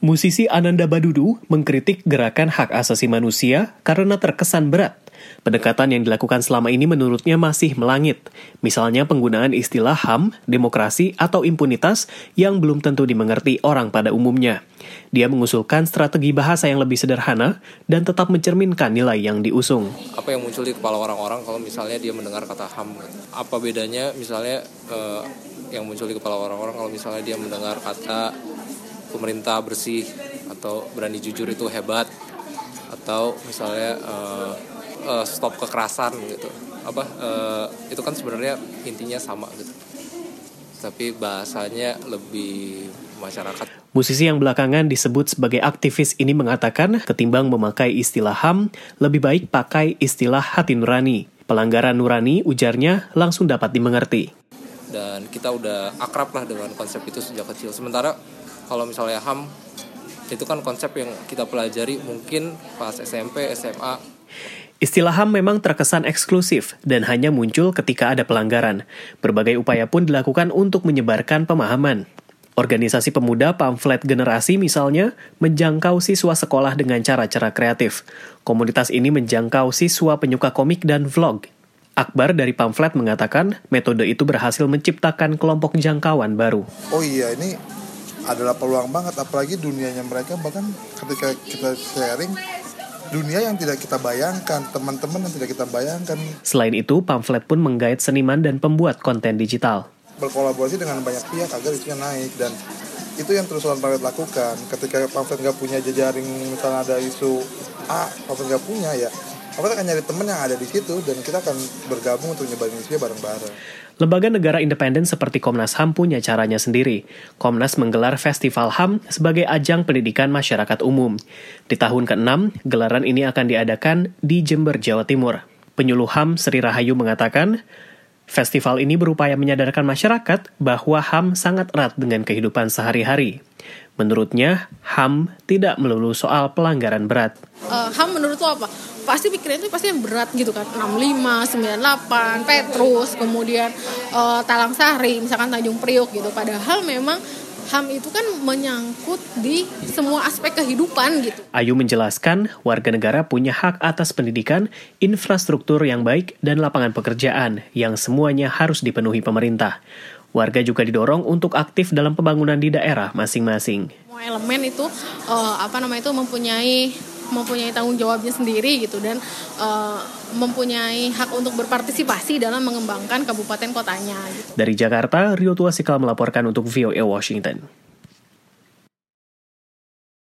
Musisi Ananda Badudu mengkritik gerakan hak asasi manusia karena terkesan berat. Pendekatan yang dilakukan selama ini menurutnya masih melangit. Misalnya penggunaan istilah HAM, demokrasi, atau impunitas yang belum tentu dimengerti orang pada umumnya. Dia mengusulkan strategi bahasa yang lebih sederhana dan tetap mencerminkan nilai yang diusung. Apa yang muncul di kepala orang-orang kalau misalnya dia mendengar kata HAM? Apa bedanya misalnya uh, yang muncul di kepala orang-orang kalau misalnya dia mendengar kata pemerintah bersih atau berani jujur itu hebat atau misalnya uh, uh, stop kekerasan gitu apa uh, itu kan sebenarnya intinya sama gitu tapi bahasanya lebih masyarakat. Musisi yang belakangan disebut sebagai aktivis ini mengatakan ketimbang memakai istilah HAM, lebih baik pakai istilah hati nurani. Pelanggaran nurani, ujarnya, langsung dapat dimengerti. Dan kita udah akrab lah dengan konsep itu sejak kecil. Sementara kalau misalnya HAM itu kan konsep yang kita pelajari mungkin pas SMP, SMA. Istilah HAM memang terkesan eksklusif dan hanya muncul ketika ada pelanggaran. Berbagai upaya pun dilakukan untuk menyebarkan pemahaman. Organisasi pemuda pamflet generasi misalnya menjangkau siswa sekolah dengan cara-cara kreatif. Komunitas ini menjangkau siswa penyuka komik dan vlog. Akbar dari pamflet mengatakan metode itu berhasil menciptakan kelompok jangkauan baru. Oh iya, ini adalah peluang banget apalagi dunianya mereka bahkan ketika kita sharing dunia yang tidak kita bayangkan, teman-teman yang tidak kita bayangkan. Selain itu, pamflet pun menggait seniman dan pembuat konten digital. Berkolaborasi dengan banyak pihak agar isunya naik dan itu yang terus pamflet lakukan. Ketika pamflet nggak punya jejaring, misalnya ada isu A, pamflet nggak punya ya, pamflet akan nyari teman yang ada di situ dan kita akan bergabung untuk nyebarin isunya bareng-bareng. Lembaga negara independen seperti Komnas HAM punya caranya sendiri. Komnas menggelar Festival HAM sebagai ajang pendidikan masyarakat umum. Di tahun ke-6, gelaran ini akan diadakan di Jember, Jawa Timur. Penyuluh HAM Sri Rahayu mengatakan, Festival ini berupaya menyadarkan masyarakat bahwa HAM sangat erat dengan kehidupan sehari-hari. Menurutnya, HAM tidak melulu soal pelanggaran berat. Uh, HAM menurut lo apa? Pasti pikirannya itu pasti yang berat gitu kan. 65, 98, Petrus, kemudian uh, Talang Sari, misalkan Tanjung Priuk gitu. Padahal memang HAM itu kan menyangkut di semua aspek kehidupan gitu. Ayu menjelaskan, warga negara punya hak atas pendidikan, infrastruktur yang baik, dan lapangan pekerjaan yang semuanya harus dipenuhi pemerintah. Warga juga didorong untuk aktif dalam pembangunan di daerah masing-masing. Semua elemen itu uh, apa namanya itu mempunyai mempunyai tanggung jawabnya sendiri gitu dan uh, mempunyai hak untuk berpartisipasi dalam mengembangkan kabupaten kotanya. Gitu. Dari Jakarta, Rio Tuasikal melaporkan untuk VOA Washington.